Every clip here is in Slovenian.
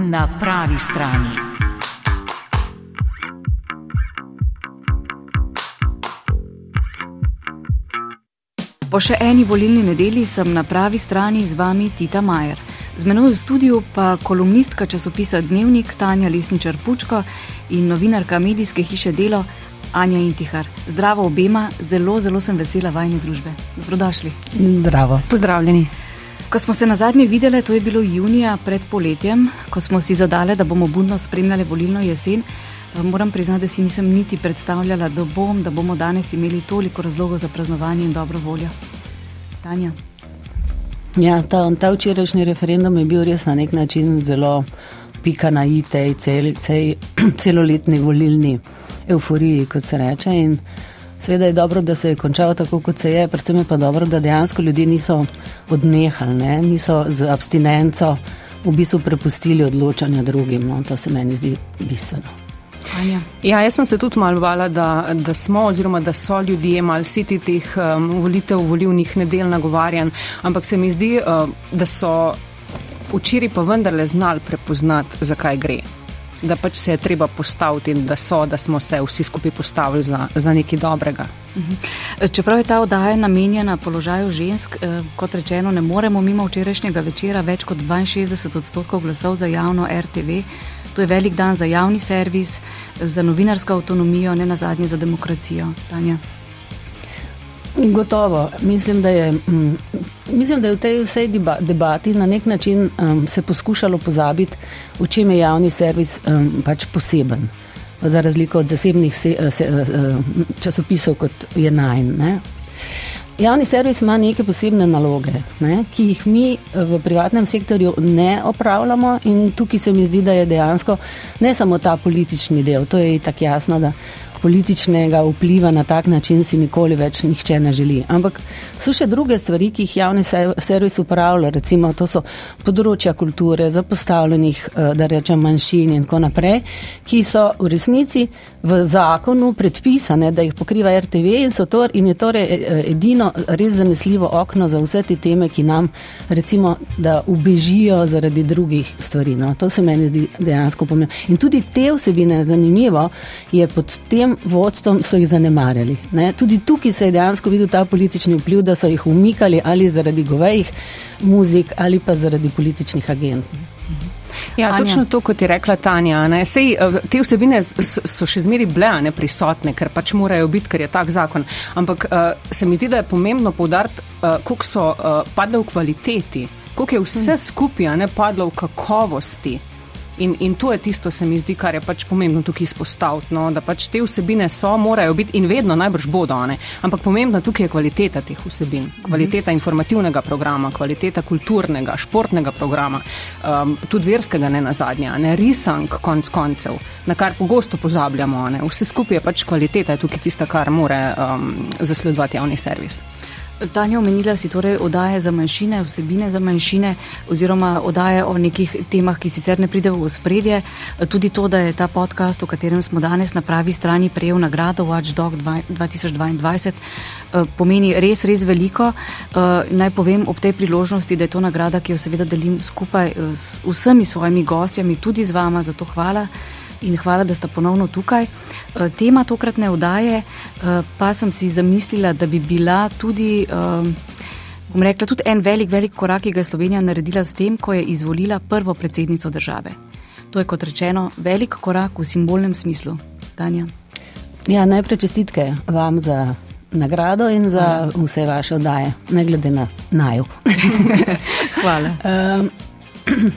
Na pravi strani. Po še eni volilni nedelji sem na pravi strani z vami Tita Majer. Z menoj v studiu pa kolumnistka časopisa Dnevnik Tanja Lesničar Pučko in novinarka medijske hiše Delo Anja Intihar. Zdravo obema, zelo, zelo sem vesela vajne družbe. Dobrodošli. Zdravo. Pozdravljeni. Ko smo se na zadnje videli, to je bilo junija pred poletjem, ko smo si zadali, da bomo budno spremljali volilno jesen. Moram priznati, da si nisem niti predstavljala, da, bom, da bomo danes imeli toliko razlogov za praznovanje in dobro voljo. Tanja. Ja, ta, ta včerajšnji referendum je bil res na nek način zelo pika na itej cel, cel, celoletni volilni euforiji, kot se reče. In seveda je dobro, da se je končal tako, kot se je, predvsem je pa dobro, da dejansko ljudje niso odnehali, ne? niso z abstinenco v bistvu prepustili odločanja drugim. No? To se meni zdi bistveno. Ja, jaz sem se tudi malo bala, da, da smo oziroma da so ljudje malo siti teh um, volitev, volivnih nedel nagovarjan, ampak se mi zdi, uh, da so včeraj pa vendarle znali prepoznati, zakaj gre. Da pač se je treba postaviti in da so, da smo se vsi skupaj postavili za, za nekaj dobrega. Mhm. Čeprav je ta oddaja namenjena položaju žensk, eh, kot rečeno, ne moremo mimo včerajšnjega večera več kot 62 odstotkov glasov za javno RTV. To je velik dan za javni servis, za novinarsko avtonomijo, ne na zadnje za demokracijo. Tanja. Gotovo. Mislim, da je, mm, mislim, da je v tej vsej debati na nek način um, se poskušalo pozabiti, v čem je javni servis um, pač poseben. Za razliko od zasebnih se, se, časopisov, kot je najn. Javni servis ima neke posebne naloge, ne, ki jih mi eh, v privatnem sektorju ne opravljamo, in tukaj se mi zdi, da je dejansko ne samo ta politični del, to je tako jasno, da političnega vpliva na tak način si nikoli več nihče ne želi. Ampak so še druge stvari, ki jih javni servis upravlja, recimo to so področja kulture, zapostavljenih, eh, da rečem, manjšin in tako naprej, ki so v resnici v zakonu predpisane, da jih pokriva RTV in, to, in je torej eh, edino res zanesljivo okno za vse te teme, ki nam recimo, da ubežijo zaradi drugih stvari. No. To se meni zdi dejansko pomembno. In tudi te vsebine, zanimivo, je pod tem vodstvom so jih zanemarjali. Ne? Tudi tukaj se je dejansko videl ta politični vpliv, da so jih umikali ali zaradi govejih muzik ali pa zaradi političnih agentov. Ja, Anja. točno to, kot je rekla Tanja. Sej, eh, te vsebine so še zmeri bile prisotne, ker pač morajo biti, ker je tak zakon. Ampak uh, se mi zdi, da je pomembno povdariti, uh, koliko so uh, padle v kvaliteti, koliko je vse hm. skupaj ne padlo v kakovosti. In, in to je tisto, se mi zdi, kar je pač pomembno tukaj izpostaviti. No? Da pač te vsebine so, morajo biti in vedno najbrž bodo. Ne? Ampak pomembna tukaj je kvaliteta teh vsebin, kvaliteta informativnega programa, kvaliteta kulturnega, športnega programa, um, tudi verskega, ne na zadnje, ne risank, konc koncev, na kar pogosto pozabljamo. Ne? Vse skupaj je pač kvaliteta, je tukaj tista, kar more um, zasledovati javni servis. Tanja, omenila si torej odaje za manjšine, vsebine za manjšine, oziroma odaje o nekih temah, ki sicer ne pridejo v spredje. Tudi to, da je ta podcast, o katerem smo danes na pravi strani prejel nagrado Watchdog 2022, eh, pomeni res, res veliko. Eh, naj povem ob tej priložnosti, da je to nagrada, ki jo seveda delim skupaj eh, s vsemi svojimi gostjami, tudi z vama, zato hvala in hvala, da ste ponovno tukaj. Eh, tema tokratne vdaje eh, pa sem si zamislila, da bi bila tudi. Eh, bom rekla, tudi en velik, velik korak, ki ga je Slovenija naredila s tem, ko je izvolila prvo predsednico države. To je, kot rečeno, velik korak v simbolnem smislu. Tanja. Ja, najprej čestitke vam za nagrado in za vse vaše oddaje, ne glede na naju. Hvala. um,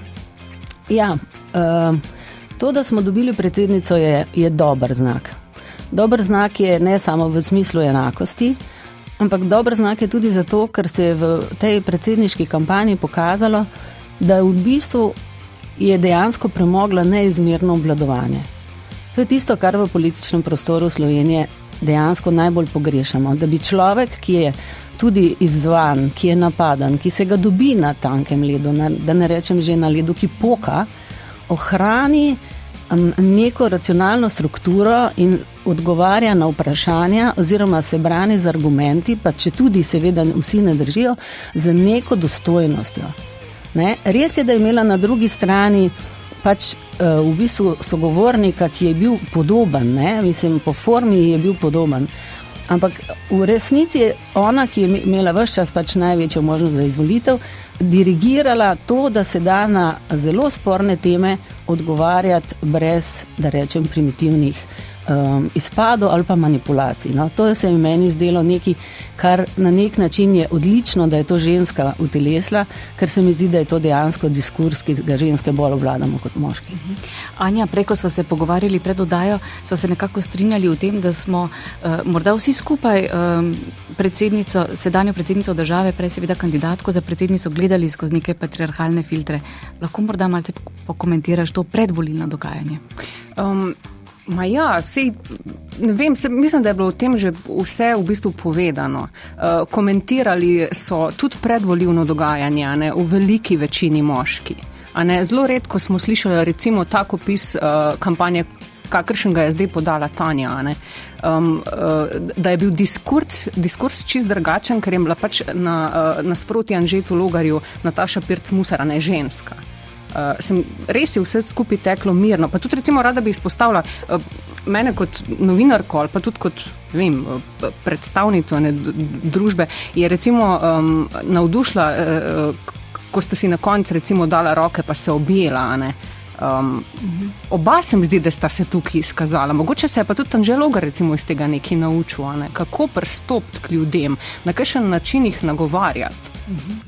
ja, um, To, da smo dobili predsednico, je, je dober znak. Dober znak je ne samo v smislu enakosti, ampak dober znak je tudi zato, ker se je v tej predsedniški kampanji pokazalo, da v bistvu je dejansko premogla neizmerno obvladovanje. To je tisto, kar v političnem prostoru Slovenije dejansko najbolj pogrešamo. Da bi človek, ki je tudi izzvan, ki je napadan, ki se ga dobi na tankem ledu, na, da ne rečem že na ledu, ki poka, ohrani neko racionalno strukturo in odgovarja na vprašanja, oziroma se brani z argumenti, pa če tudi, seveda, vsi ne držijo, z neko dostojnostjo. Ne? Res je, da je imela na drugi strani pač uh, v bistvu sogovornika, ki je bil podoben, ne? mislim, po formi je bil podoben. Ampak v resnici je ona, ki je imela vse čas pač največjo možnost za izvolitev, dirigirala to, da se da na zelo sporne teme odgovarjati brez, da rečem, primitivnih um, izpadov ali pa manipulacij. No. To se je meni zdelo nekaj, kar na nek način je odlično, da je to ženska utelesla, ker se mi zdi, da je to dejansko diskurs, ki ga ženske bolj obvladamo kot moški. Mhm. Anja, preko smo se pogovarjali pred odajo, smo se nekako strinjali v tem, da smo uh, morda vsi skupaj um, predsednico, sedanjo predsednico države, prej seveda kandidatko za predsednico, gledali skozi neke patriarhalne filtre. Lahko morda malce pokomentiraš to predvolilno dogajanje? Um, Ma ja, sej, ne vem, se, mislim, da je bilo o tem že vse v bistvu povedano. Uh, komentirali so tudi predvoljivno dogajanje, ne, v veliki večini moški. Ne, zelo redko smo slišali recimo tako opis uh, kampanje, kakršen ga je zdaj podala Tanja. Um, uh, da je bil diskurs, diskurs čist drugačen, ker je bila pač na, uh, nasproti Anžetu Logarju Nataša Pirc-Musara, ne ženska. Uh, sem, res je vse skupaj teklo mirno. Pa tudi, recimo, rada bi izpostavila uh, mene kot novinarko ali pa tudi kot vem, uh, predstavnico ne, družbe, je recimo um, navdušila, uh, ko ste si na koncu recimo dala roke, pa se objela. Um, oba se mi zdi, da sta se tukaj izkazala. Mogoče se je pa tudi tam že loga recimo iz tega nekaj naučil, ne? kako pristopiti k ljudem, na kakšen način jih nagovarjati. Mhm.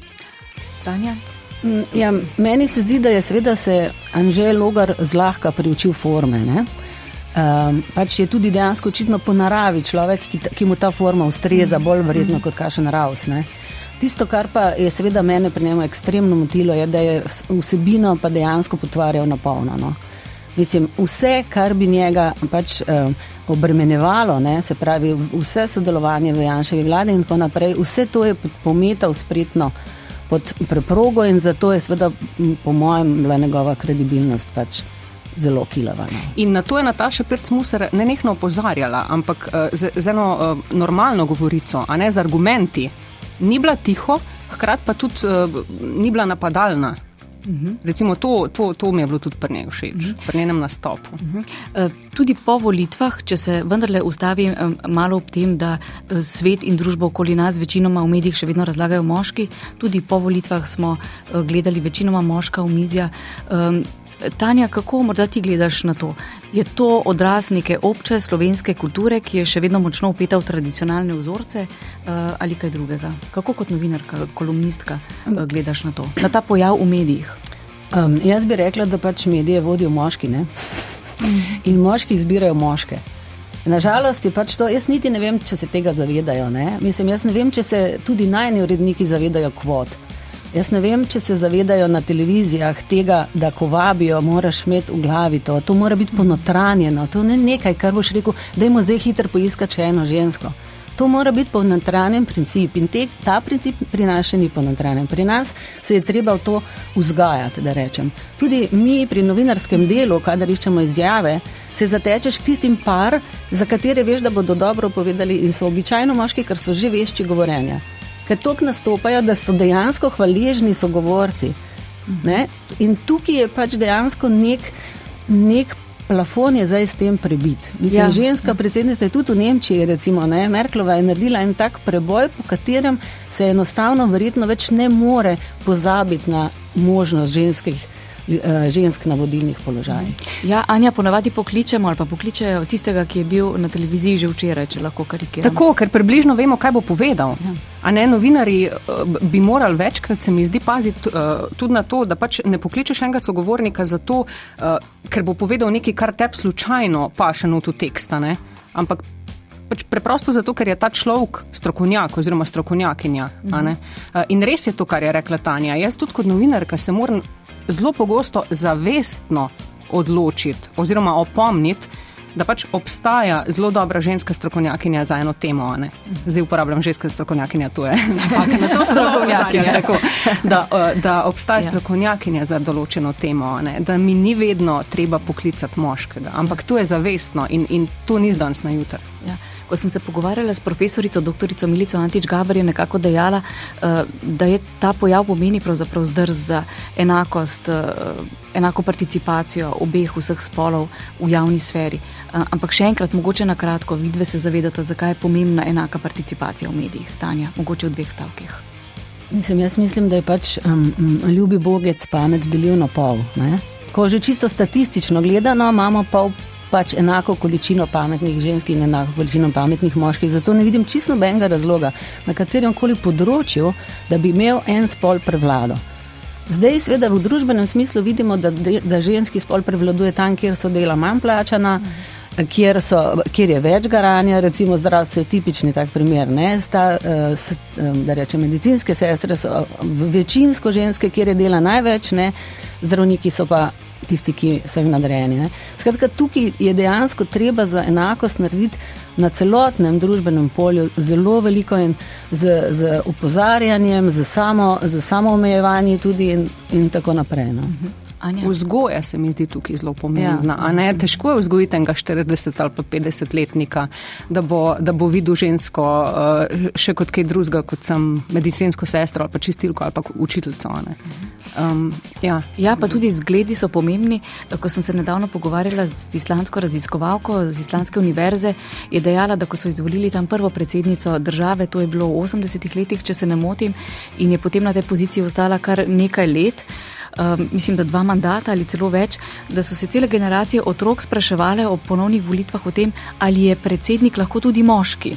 Tanja? Mm, ja, meni se zdi, da je seveda se Anžel Logar zlahka priučil forme. Um, pač je tudi dejansko očitno po naravi človek, ki, ki mu ta forma ustreza, mhm. bolj verjetno kot kašen ravs. Ne? Tisto, kar pa je seveda mene pri njemu ekstremno motilo, je, da je vsebino pa dejansko potvarjal na polno. No? Mislim, vse, kar bi njega pač um, obremenjevalo, ne, se pravi, vse sodelovanje v Janševi vladi in tako naprej, vse to je pometal spretno pod preprogo in zato je seveda, po mojem, bila njegova kredibilnost pač zelo kilavana. In na to je Nataša Pirc-Muser ne nekno opozarjala, ampak uh, z, z eno uh, normalno govorico, a ne z argumenti. Ni bila tiho, hkrati pa tudi uh, ni bila napadalna. -huh. Recimo to, to, to mi je bilo tudi pri njej všeč, uh -huh. pri njenem nastopu. Uh -huh. uh, tudi po volitvah, če se vendarle ustavim um, malo ob tem, da uh, svet in družba okoli nas večinoma v medijih še vedno razlagajo moški, tudi po volitvah smo uh, gledali večinoma moška v mizja. Um, Tanja, kako morda ti gledaš na to? Je to odraz neke obče slovenske kulture, ki je še vedno močno upeta v tradicionalne vzorce uh, ali kaj drugega? Kako kot novinarka, kolumnistka uh, gledaš na to, na ta pojav v medijih? Um, jaz bi rekla, da pač medije vodijo moški ne? in moški izbirajo moške. Nažalost je pač to, jaz niti ne vem, če se tega zavedajo. Ne? Mislim, jaz ne vem, če se tudi najni uredniki zavedajo kvot. Jaz ne vem, če se zavedajo na televizijah tega, da ko vabijo, moraš imeti v glavi to. To mora biti ponotranjeno. To ni nekaj, kar boš rekel, da je zdaj hitro poiskati še eno žensko. To mora biti ponotranjen princip in te, ta princip pri nas še ni ponotranjen. Pri nas se je treba v to vzgajati, da rečem. Tudi mi pri novinarskem delu, kadar iščemo izjave, se zatečeš k tistim par, za katere veš, da bodo dobro povedali in so običajno moški, ker so že vešči govorjenja ker tako nastopajo, da so dejansko hvaležni sogovorci. Ne? In tukaj je pač dejansko nek, nek plafon, je zdaj s tem prebit. Mislim, ja. Ženska predsednica je tudi v Nemčiji, recimo, ne? Merklova je naredila en tak preboj, po katerem se enostavno, verjetno več ne more pozabiti na možnost ženskih. Eh, žensk na vodilnih položajih. Ja, Anja, ponavadi pokličemo ali pa pokličejo tistega, ki je bil na televiziji že včeraj, če lahko karikiramo. Tako, ker približno vemo, kaj bo povedal. Ja. A ne, novinari eh, bi morali večkrat, se mi zdi, paziti uh, tudi na to, da pač ne pokličeš enega sogovornika zato, ker bo povedal nekaj, kar te slučajno paše v to teksta, ne? ampak pač preprosto zato, ker je ta človek strokovnjak oziroma strokovnjakinja. Mhm. Uh, in res je to, kar je rekla Tanja. Jaz tudi kot novinarka se moram zelo pogosto zavestno odločiti oziroma opomniti, da pač obstaja zelo dobra ženska strokovnjakinja za eno temo. Zdaj uporabljam ženska strokovnjakinja, to je na to strokovnjakinja. tako, da, eh, da obstaja ja. strokovnjakinja za določeno temo, ne? da mi ni vedno treba poklicati moškega, ampak to je zavestno in, in to ni z danes na jutr. Ja Ko sem se pogovarjala s profesorico dr. Milico Antič Gabar, je nekako dejala, uh, da je ta pojav pomeni pravzaprav zdrz za enakost, uh, enako participacijo obeh vseh spolov v javni sferi. Uh, ampak še enkrat, mogoče na kratko, vidve se zavedate, zakaj je pomembna enaka participacija v medijih. Tanja, mogoče v dveh stavkih. Mislim, jaz mislim, da je pač um, ljubi bogec pamet delil na pol. Ne? Ko že čisto statistično gledano, imamo pol pač enako količino pametnih žensk in enako količino pametnih moških. Zato ne vidim čisto nobenega razloga na katerem koli področju, da bi imel en spol prevlado. Zdaj, seveda, v družbenem smislu vidimo, da, da ženski spol prevladuje tam, kjer so dela manj plačana. Mhm kjer, so, kjer je več garanja, recimo zdravstvo je tipični tak primer. Sta, uh, s, um, da rečem, medicinske sestre so večinsko ženske, kjer je dela največ, ne? zdravniki so pa tisti, ki so jim nadrejeni. Skratka, tukaj je dejansko treba za enakost narediti na celotnem družbenem polju zelo veliko in z, z upozarjanjem, z samo, samo omejevanjem tudi in, in tako naprej. No. Vzgoja se mi zdi tukaj zelo pomembna. Ja. Težko je vzgojiti enega 40 ali pa 50 letnika, da bo, da bo videl žensko uh, še kot kaj drugega, kot sem medicinsko sestro ali pa čistilko ali pa učiteljico. Um, ja. ja, pa tudi zgledi so pomembni. Ko sem se nedavno pogovarjala z islandsko raziskovalko z islandske univerze, je dejala, da ko so izvolili tam prvo predsednico države, to je bilo v 80-ih letih, če se ne motim, in je potem na tej poziciji ostala kar nekaj let um, mislim, da dva mandata ali celo več, da so se cele generacije otrok spraševali o ponovnih volitvah o tem, ali je predsednik lahko tudi moški.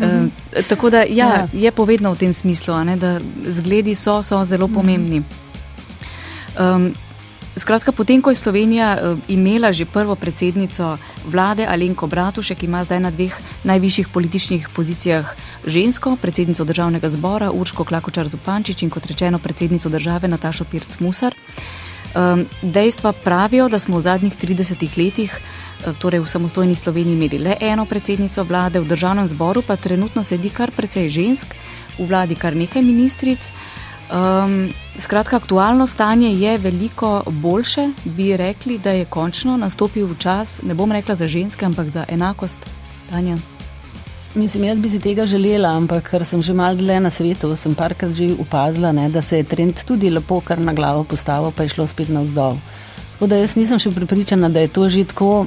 Um, tako da ja, ja. je povedno v tem smislu, ne, da zgledi so, so zelo pomembni. Um, Skratka, potem, ko je Slovenija uh, imela že prvo predsednico vlade Alenko Bratušek, ima zdaj na dveh najvišjih političnih pozicijah žensko, predsednico državnega zbora Urško Klakočar Zupančič in kot rečeno predsednico države Natašo Pirc Musar. Um, dejstva pravijo, da smo v zadnjih 30 letih, uh, torej v samostojni Sloveniji, imeli le eno predsednico vlade, v državnem zboru pa trenutno sedi kar precej žensk, v vladi kar nekaj ministric. Um, skratka, aktualno stanje je veliko boljše, bi rekli, da je končno nastopil čas, ne bom rekla za ženske, ampak za enakost. Tanja. Mislim, jaz bi si tega želela, ampak ker sem že malo dlje na svetu, sem parkrat že opazila, ne, da se je trend tudi lepo kar na glavo postavil, pa je šlo spet navzdol. Tako da jaz nisem še pripričana, da je to že tako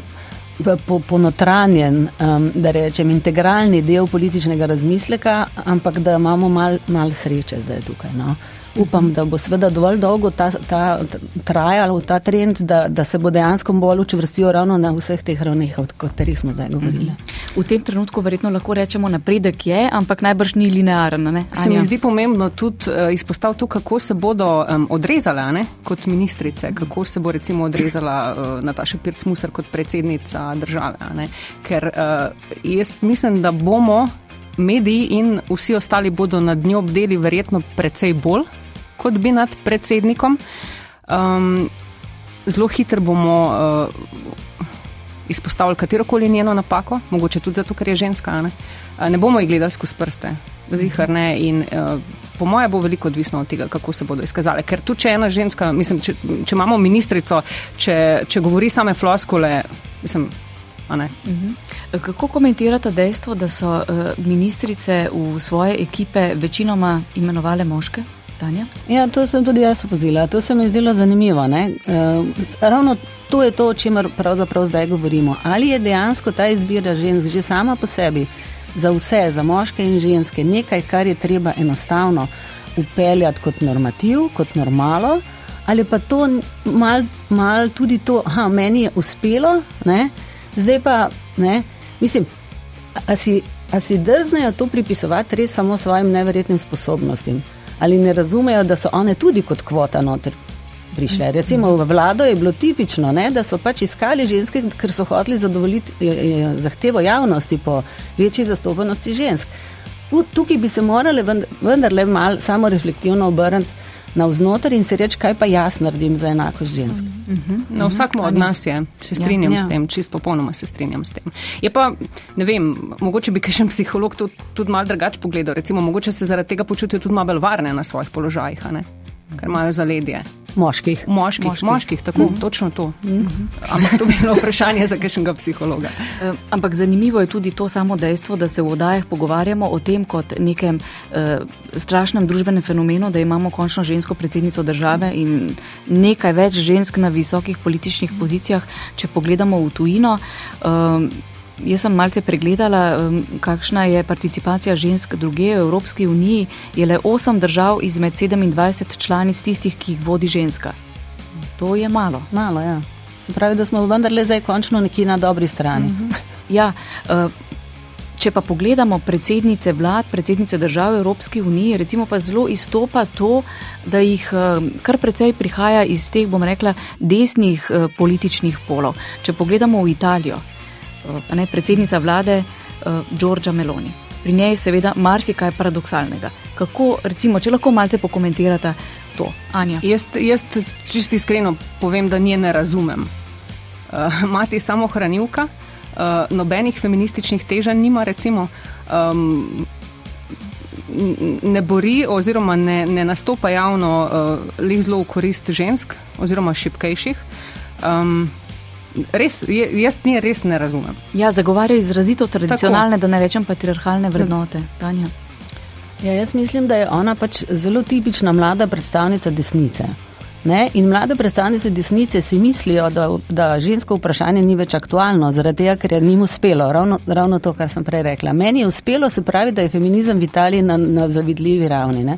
ponotranjen, um, da rečem, integralni del političnega razmisleka, ampak da imamo malo mal sreče zdaj tukaj. No upam, da bo seveda dovolj dolgo ta, ta, trajal ta trend, da, da se bo dejansko bolj učvrstil ravno na vseh teh ravneh, o katerih smo zdaj govorili. V tem trenutku verjetno lahko rečemo, napredek je, ampak najbrž ni linearen. Se mi zdi pomembno tudi uh, izpostaviti, kako se bodo um, odrezale ne, kot ministrice, kako se bo recimo odrezala uh, Nataša Pirc-Musar kot predsednica države. Ker uh, jaz mislim, da bomo mediji in vsi ostali bodo nad njo bdeli verjetno precej bolj, kot bi nad predsednikom. Um, zelo hitro bomo uh, izpostavili katero koli njeno napako, mogoče tudi zato, ker je ženska. Ne, uh, ne bomo jih gledali skozi prste, zihar ne. In, uh, Po moje bo veliko odvisno od tega, kako se bodo izkazale. Ker tu, če ena ženska, mislim, če, če imamo ministrico, če, če govori same floskole, mislim, mhm. Kako komentirate dejstvo, da so uh, ministrice v svoje ekipe večinoma imenovale moške? Ja, to sem tudi jaz opozila. To se mi je zdelo zanimivo. Uh, ravno to je to, o čemer pravzaprav zdaj govorimo. Ali je dejansko ta izbira žensk že sama po sebi za vse, za moške in ženske, nekaj, kar je treba enostavno upeljati kot normativ, kot normalo, ali pa to mal, mal tudi to, da meni je uspelo, ne? zdaj pa ne. Mislim, a si, a si drznejo to pripisovati res samo svojim neverjetnim sposobnostim? Ali ne razumejo, da so one tudi kot kvota noter prišle? Recimo v vlado je bilo tipično, ne, da so pač iskali ženske, ker so hoteli zadovoljiti eh, eh, zahtevo javnosti po večji zastopanosti žensk. Tukaj bi se morali vendarle malo samo reflektivno obrniti navznoter in si reči, kaj pa jaz naredim za enakost žensk. Mm -hmm. no, vsak od nas je, se strinjam ja, s tem, čisto popolnoma se strinjam s tem. Je pa, ne vem, mogoče bi kakšen psiholog tudi, tudi malo drugače pogledal, recimo, mogoče se zaradi tega počutijo tudi malo bolj varne na svojih položajih, ker imajo zaledje. Moških. Moških, moških. moških tako, mm -hmm. točno to. Mm -hmm. Ampak to bi bilo vprašanje za kakšnega psihologa. E, ampak zanimivo je tudi to samo dejstvo, da se v odajah pogovarjamo o tem kot nekem e, strašnem družbenem fenomenu, da imamo končno žensko predsednico države in nekaj več žensk na visokih političnih pozicijah, če pogledamo v tujino. E, Jaz sem malce pregledala, kakšna je participacija žensk druge v Evropski uniji. Je le 8 držav izmed 27 članic tistih, ki jih vodi ženska. To je malo. Malo, ja. Se pravi, da smo vendarle zdaj končno nekje na dobri strani. Uh mhm. -huh. Ja. Uh, Če pa pogledamo predsednice vlad, predsednice države Evropske unije, recimo pa zelo izstopa to, da jih kar precej prihaja iz teh, bom rekla, desnih političnih polov. Če pogledamo v Italijo, ne, predsednica vlade Giorgia Meloni. Pri njej je seveda marsikaj paradoksalnega. Kako, recimo, če lahko malce pokomentirate to, Anja? Jaz, jaz čisto iskreno povem, da nje ne razumem. Uh, mati samo hranilka, uh, nobenih feminističnih težanj nima, recimo. Um, Ne bori, oziroma ne, ne nastopa javno uh, le zelo v korist žensk, oziroma šipkejših. Um, res, jaz nje res ne razumem. Ja, zagovarja izrazito tradicionalne, Tako. da ne rečem patriarhalne vrednote. Tanja. Ja, jaz mislim, da je ona pač zelo tipična mlada predstavnica desnice. Ne? In mlade predstavnice desnice si mislijo, da, da žensko vprašanje ni več aktualno, zaradi tega, ker je njim uspelo. Ravno, ravno to, kar sem prej rekla. Meni je uspelo, se pravi, da je feminizem v Italiji na, na zavidljivi ravni. Ne?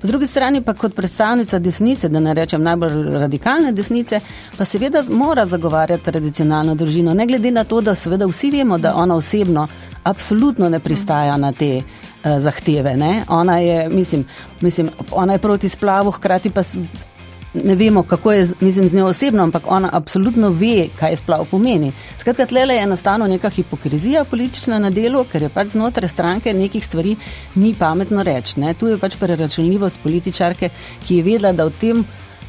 Po drugi strani pa kot predstavnica desnice, da ne rečem najbolj radikalne desnice, pa seveda mora zagovarjati tradicionalno družino, ne glede na to, da seveda vsi vemo, da ona osebno absolutno ne pristaja na te uh, zahteve. Ne? Ona je, mislim, mislim, ona je proti splavu, hkrati pa ne vemo, kako je mislim, z njo osebno, ampak ona absolutno ve, kaj splav pomeni. Skratka, tle je enostavno neka hipokrizija politična na delu, ker je pač znotraj stranke nekih stvari ni pametno reči. Tu je pač preračunljivost političarke, ki je vedela, da v tem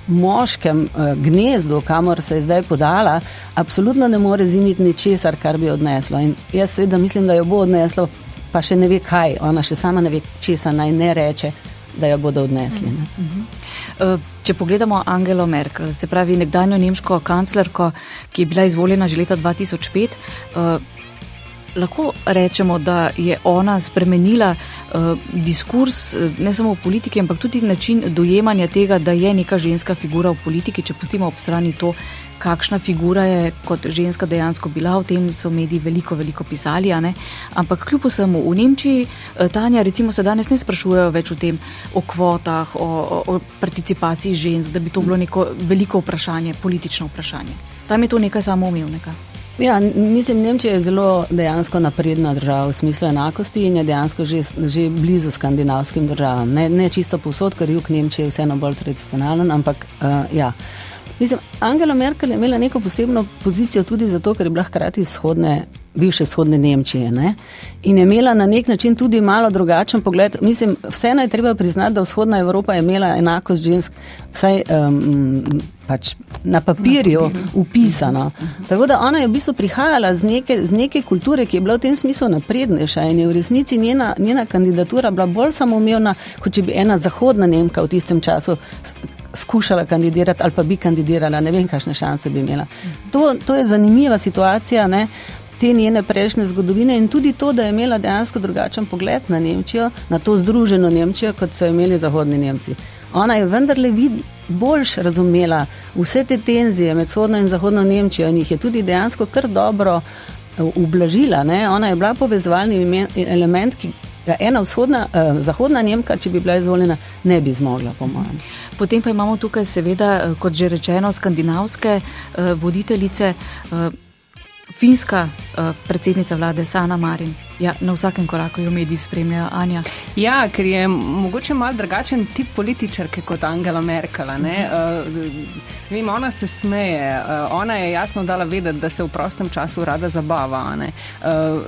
moškem uh, gnezdu, kamor se je zdaj podala, absolutno ne more ziniti ničesar, kar bi odneslo. In jaz seveda mislim, da jo bo odneslo, pa še ne ve kaj, ona še sama ne ve, česa naj ne reče, da jo bodo odnesli. Uh -huh. Eh, če pogledamo Angelo Merkel, se pravi nekdanjo nemško kanclerko, ki je bila izvoljena že leta 2005, eh, lahko rečemo, da je ona spremenila eh, diskurs ne samo v politiki, ampak tudi način dojemanja tega, da je neka ženska figura v politiki, če pustimo ob strani to, kakšna figura je kot ženska dejansko bila, o tem so mediji veliko, veliko pisali. Ampak kljub vsemu v Nemčiji, eh, Tanja, recimo se danes ne sprašujejo več o tem, o kvotah, o, o, o participaciji žensk, da bi to bilo neko veliko vprašanje, politično vprašanje. Tam je to nekaj samoumevnega. Ja, mislim, Nemčija je zelo dejansko napredna država v smislu enakosti in je dejansko že, že blizu skandinavskim državam. Ne, ne čisto povsod, ker jug Nemčije je vseeno bolj tradicionalen, ampak uh, ja. Mislim, Angela Merkel je imela neko posebno pozicijo tudi zato, ker je bila hkrati izhodne, bivše vzhodne Nemčije. Ne? In je imela na nek način tudi malo drugačen pogled. Mislim, vseeno je treba priznati, da vzhodna Evropa je imela enakost žensk, vsaj um, pač na papirju upisano. Tako da ona je v bistvu prihajala z neke, z neke kulture, ki je bila v tem smislu naprednejša in je v resnici njena, njena kandidatura bila bolj samoumevna, kot če bi ena zahodna Nemka v tistem času skušala kandidirati ali pa bi kandidirala, ne vem, kakšne šanse bi imela. To, to je zanimiva situacija ne, te njene prejšnje zgodovine in tudi to, da je imela dejansko drugačen pogled na Nemčijo, na to združeno Nemčijo, kot so imeli zahodni Nemci. Ona je vendarle boljš razumela vse te tenzije med vzhodno in zahodno Nemčijo in jih je tudi dejansko kar dobro eh, ublažila. Ne. Ona je bila povezovalni element, ki ena vzhodna, eh, zahodna Nemka, če bi bila izvoljena, ne bi zmogla, po mojem. Potem pa imamo tukaj, seveda, eh, kot že rečeno, skandinavske uh, voditeljice, uh, finska uh, predsednica vlade Sana Marin. Ja, na vsakem koraku jo mediji spremljajo, Anja. Ja, ker je mogoče mal drugačen tip političarke kot Angela Merkel. Uh, vem, ona se smeje, uh, ona je jasno dala vedeti, da se v prostem času rada zabava. Uh,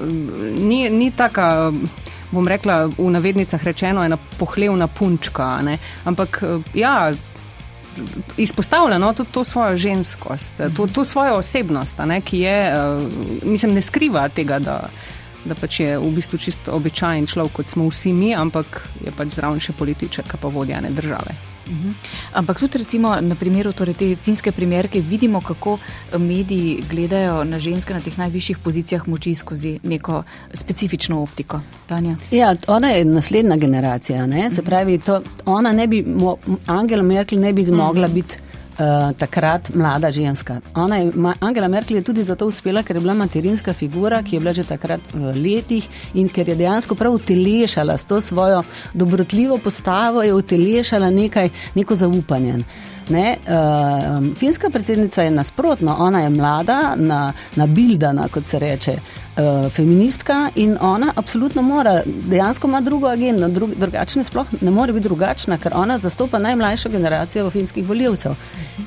ni, ni taka. Uh, bom rekla, v navednicah rečeno, ena pohlevna punčka. Ne? Ampak eh, ja. Izpostavlja no, tudi to svojo ženskost, to, to svojo osebnost, ne, ki je, uh, mislim, ne skriva tega, da, da pač je v bistvu čisto običajen človek, kot smo vsi mi, ampak je pač zraven še političar, pa vodja ne države. Mhm. Ampak tudi recimo, na primeru torej te finske primerke vidimo, kako mediji gledajo na ženske na teh najvišjih pozicijah moči skozi neko specifično optiko. Tanja? Ja, ona je naslednja generacija. Ne? Se mhm. pravi, to, ona ne bi, Angela Merkel ne bi mogla mhm. biti uh, takrat mlada ženska. Je, Angela Merkel je tudi zato uspela, ker je bila materinska figura, ki je bila že takrat v letih in ker je dejansko prav utelešala s to svojo dobrotljivo postavo, je utelešala nekaj, neko zaupanje. Ne, uh, finska predsednica je nasprotno, ona je mlada, na, nabildana, kot se reče, uh, feministka in ona absolutno mora, dejansko ima drugo agendo, drug, drugačne sploh ne more biti drugačna, ker ona zastopa najmlajšo generacijo finskih voljivcev.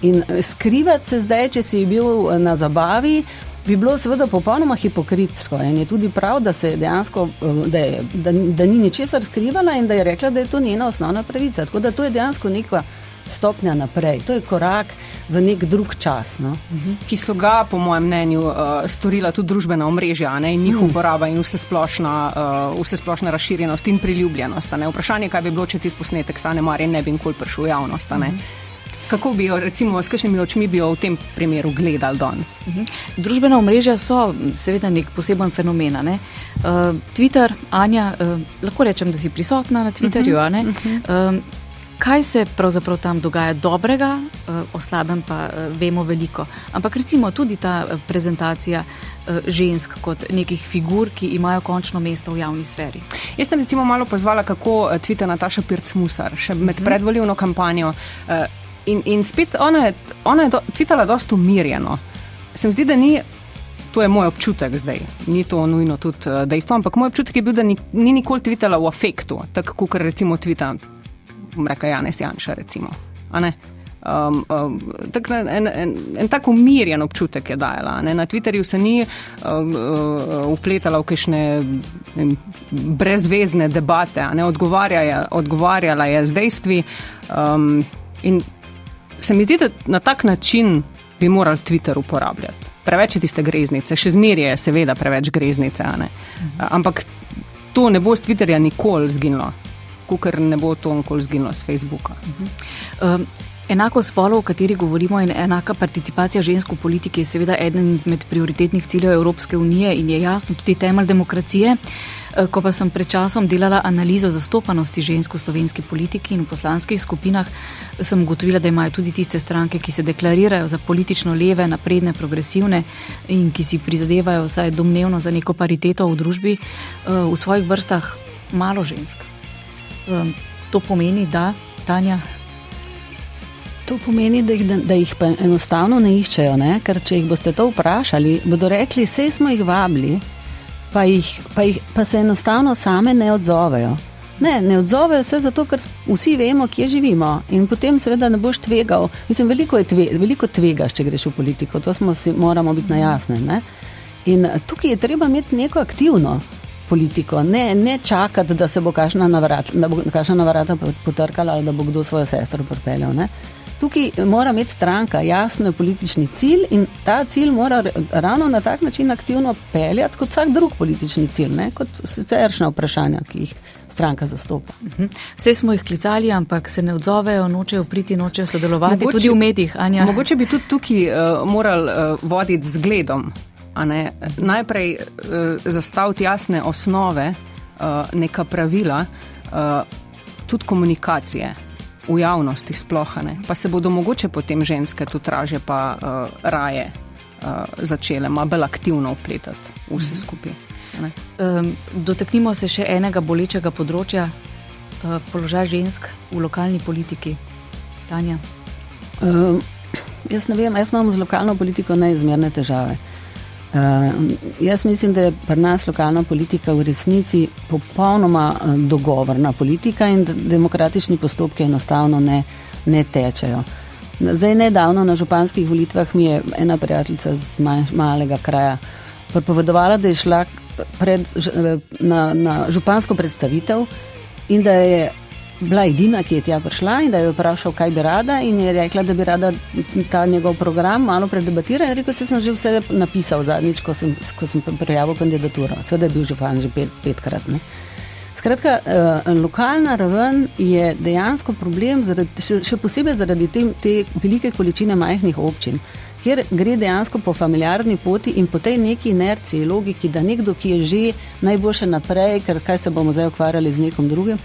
In skrivati se zdaj, če si bil na zabavi, bi bilo seveda popolnoma hipokritsko. In je tudi prav, da se dejansko, da, je, da, da ni ničesar skrivala in da je rekla, da je to njena osnovna pravica. Tako da to je dejansko neka stopnja naprej. To je korak v nek drug čas. No? Mhm. Ki so ga, po mojem mnenju, uh, storila tudi družbena omrežja ne? in njihova mm. uporaba in vse splošna, uh, vse splošna razširjenost in priljubljenost. Vprašanje, kaj bi bilo, če ti posnetek Sane Marije ne bi nikoli prišel v javnost. Mm. Kako bi jo, recimo, s kakšnimi očmi bi jo v tem primeru gledali danes? Uh mhm. -huh. Družbena omrežja so seveda nek poseben fenomen. Ne? Uh, Twitter, Anja, uh, lahko rečem, da si prisotna na Twitterju. Uh -huh. uh -huh. uh, kaj se pravzaprav tam dogaja dobrega, eh, o slabem pa eh, vemo veliko. Ampak recimo tudi ta eh, prezentacija žensk kot nekih figur, ki imajo končno mesto v javni sferi. Jaz sem recimo malo pozvala, kako tvita Nataša Pirc-Musar še med mhm. predvoljivno kampanjo. In, in spet ona je, ona je do, tvitala dosta umirjeno. Se mi zdi, da ni. To je moj občutek zdaj, ni to nujno tudi dejstvo, ampak moj občutek je bil, da ni, ni nikoli tvitala v afektu, tako kot recimo tvita bom rekel, Janes Janša. Recimo, um, um, tak, en, en, en tako umirjen občutek je dajala. Ne? Na Twitterju se ni um, uh, upletala v kakšne brezvezne debate, odgovarjala, odgovarjala je z dejstvi. Um, in se mi zdi, da na tak način bi morali Twitter uporabljati. Preveč je tiste greznice, še zmeraj je seveda preveč greznice, mhm. ampak to ne bo z Twitterja nikoli zginilo ker ne bo to nikoli zginilo z Facebooka. -huh. um, enako spolo, o kateri govorimo, in enaka participacija žensk v politiki je seveda eden izmed prioritetnih ciljev Evropske unije in je jasno tudi temelj demokracije. Uh, ko pa sem pred časom delala analizo zastopanosti žensk v slovenski politiki in v poslanskih skupinah, sem ugotovila, da imajo tudi tiste stranke, ki se deklarirajo za politično leve, napredne, progresivne in ki si prizadevajo vsaj domnevno za neko pariteto v družbi, uh, v svojih vrstah malo žensk. Um, to pomeni, da Tanja. To pomeni, da jih, da jih pa enostavno ne iščejo, ne? ker če jih boste to vprašali, bodo rekli, vse smo jih vabili, pa, jih, pa, jih, pa se enostavno same ne odzovejo. Ne, ne odzovejo se zato, ker vsi vemo, kje živimo in potem seveda ne boš tvegal. Mislim, veliko, tve, veliko tvegaš, če greš v politiko, to si, moramo biti na jasnem. In tukaj je treba imeti neko aktivno politiko, ne, ne čakati, da se bo kašna na vrata potrkala ali da bo kdo svojo sestro pripeljal. Ne. Tukaj mora imeti stranka jasno politični cilj in ta cilj mora ravno na tak način aktivno peljati kot vsak drug politični cilj, ne, kot siceršna vprašanja, ki jih stranka zastopa. Mhm. Vse smo jih klicali, ampak se ne odzovejo, nočejo priti, nočejo sodelovati mogoče, tudi v medijih. Anja. Mogoče bi tudi tukaj uh, morali uh, voditi zgledom ne, najprej uh, zastaviti jasne osnove, uh, neka pravila, uh, tudi komunikacije v javnosti, splohane. Pa se bodo mogoče potem ženske tu traže, pa uh, raje uh, začele malo bolj aktivno upletati vse mhm. skupaj. Um, dotaknimo se še enega bolečega področja, uh, položaj žensk v lokalni politiki. Tanja. Um, jaz ne vem, jaz imam z lokalno politiko neizmerne težave. Uh, jaz mislim, da je pri nas lokalna politika v resnici popolnoma uh, dogovorna politika in demokratični postopki enostavno ne, ne tečejo. Zdaj, nedavno na županskih volitvah mi je ena prijateljica z malega kraja pripovedovala, da je šla pred, na, na župansko predstavitev in da je bila edina, ki je tja prišla in da je vprašal, kaj bi rada, in je rekla, da bi rada ta njegov program malo predebatirala. Rekel sem, da sem že vse napisal zadnjič, ko sem, ko sem prijavil kandidaturo. Seveda je bil župan že pet, petkrat. Ne. Skratka, uh, lokalna raven je dejansko problem, zaradi, še, še posebej zaradi te, te velike količine majhnih občin, kjer gre dejansko po familiarni poti in po tej neki inerciji, logiki, da nekdo, ki je že najboljše naprej, ker kaj se bomo zdaj ukvarjali z nekom drugim.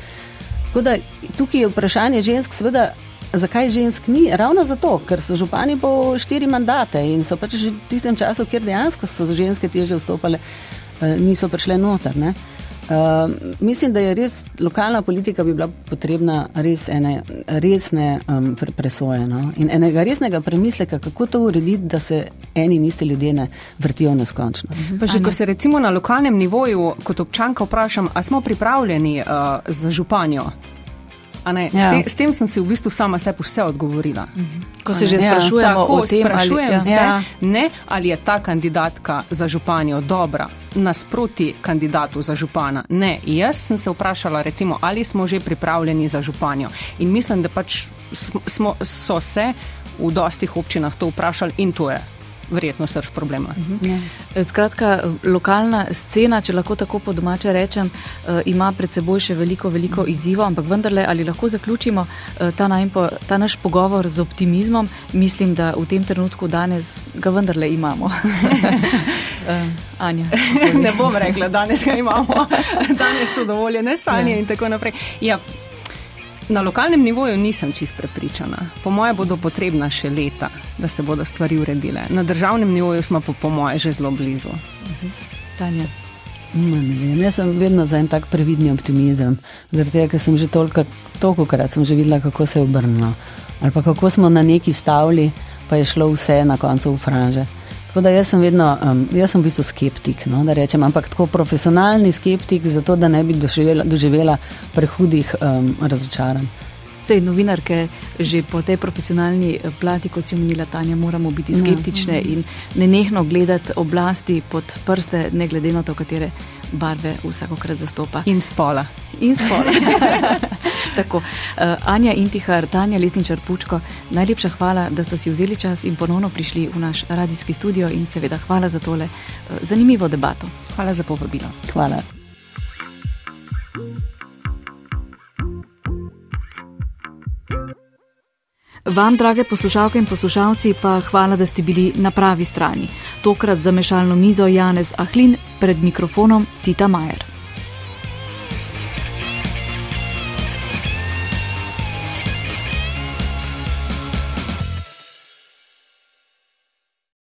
Da, tukaj je vprašanje žensk, seveda, zakaj žensk ni? Ravno zato, ker so župani po štiri mandate in so pač že v tistem času, kjer dejansko so ženske teže vstopale, uh, niso prišle noter. Ne? Uh, mislim, da je res lokalna politika bi bila potrebna res ene resne um, presoje no? in enega resnega premisleka, kako to urediti, da se eni in isti ljudje ne vrtijo neskončno. Pa že, ko se recimo na lokalnem nivoju kot občanka vprašam, a smo pripravljeni uh, za županjo? Ja. S, te, s tem sem si v bistvu sama sebi vse odgovorila. Mhm. Ko se že sprašujemo ja, o tem, sprašujem ali, ja. se, ja. ne, ali je ta kandidatka za županjo dobra nasproti kandidatu za župana. Ne, jaz sem se vprašala, recimo, ali smo že pripravljeni za županjo. In mislim, da pač smo, so se v dostih občinah to vprašali in to je verjetno srč problema. Mhm. Skratka, lokalna scena, če lahko tako po domače rečem, eh, ima pred seboj še veliko, veliko izzivov, ampak vendarle, ali lahko zaključimo eh, ta, najpo, ta naš pogovor z optimizmom, mislim, da v tem trenutku danes ga vendarle imamo. Eh, Anja. Ne bom rekla, danes ga imamo, danes so dovoljene sanje ja. in tako naprej. Ja, Na lokalnem nivoju nisem čist prepričana. Po moje bodo potrebna še leta, da se bodo stvari uredile. Na državnem nivoju smo po, po moje že zelo blizu. Tanja. No, ne vem, jaz sem vedno za en tak previdni optimizem, zaradi tega, ker sem že toliko krat videla, kako se je obrnilo. Ali pa kako smo na neki stavli, pa je šlo vse na koncu v franže. Tako da jaz sem vedno, um, jaz sem v bistvu skeptik, no, da rečem, ampak tako profesionalni skeptik, zato da ne bi doživela, doživela prehudih um, razočaranj. Sej novinarke že po tej profesionalni eh, plati, kot si omenila Tanja, moramo biti ja. skeptične ja. in nenehno gledati oblasti pod prste, ne glede na to, katere barve vsakokrat zastopa. In spola. In spola. Tako. Uh, Anja Intihar, Tanja Lesničar Pučko, najlepša hvala, da ste si vzeli čas in ponovno prišli v naš radijski studio in seveda hvala za tole uh, zanimivo debato. Hvala za povabilo. Hvala. Vam, drage poslušalke in poslušalci, pa hvala, da ste bili na pravi strani. Tokrat za mešalno mizo Janez Ahlin, pred mikrofonom Tita Majer.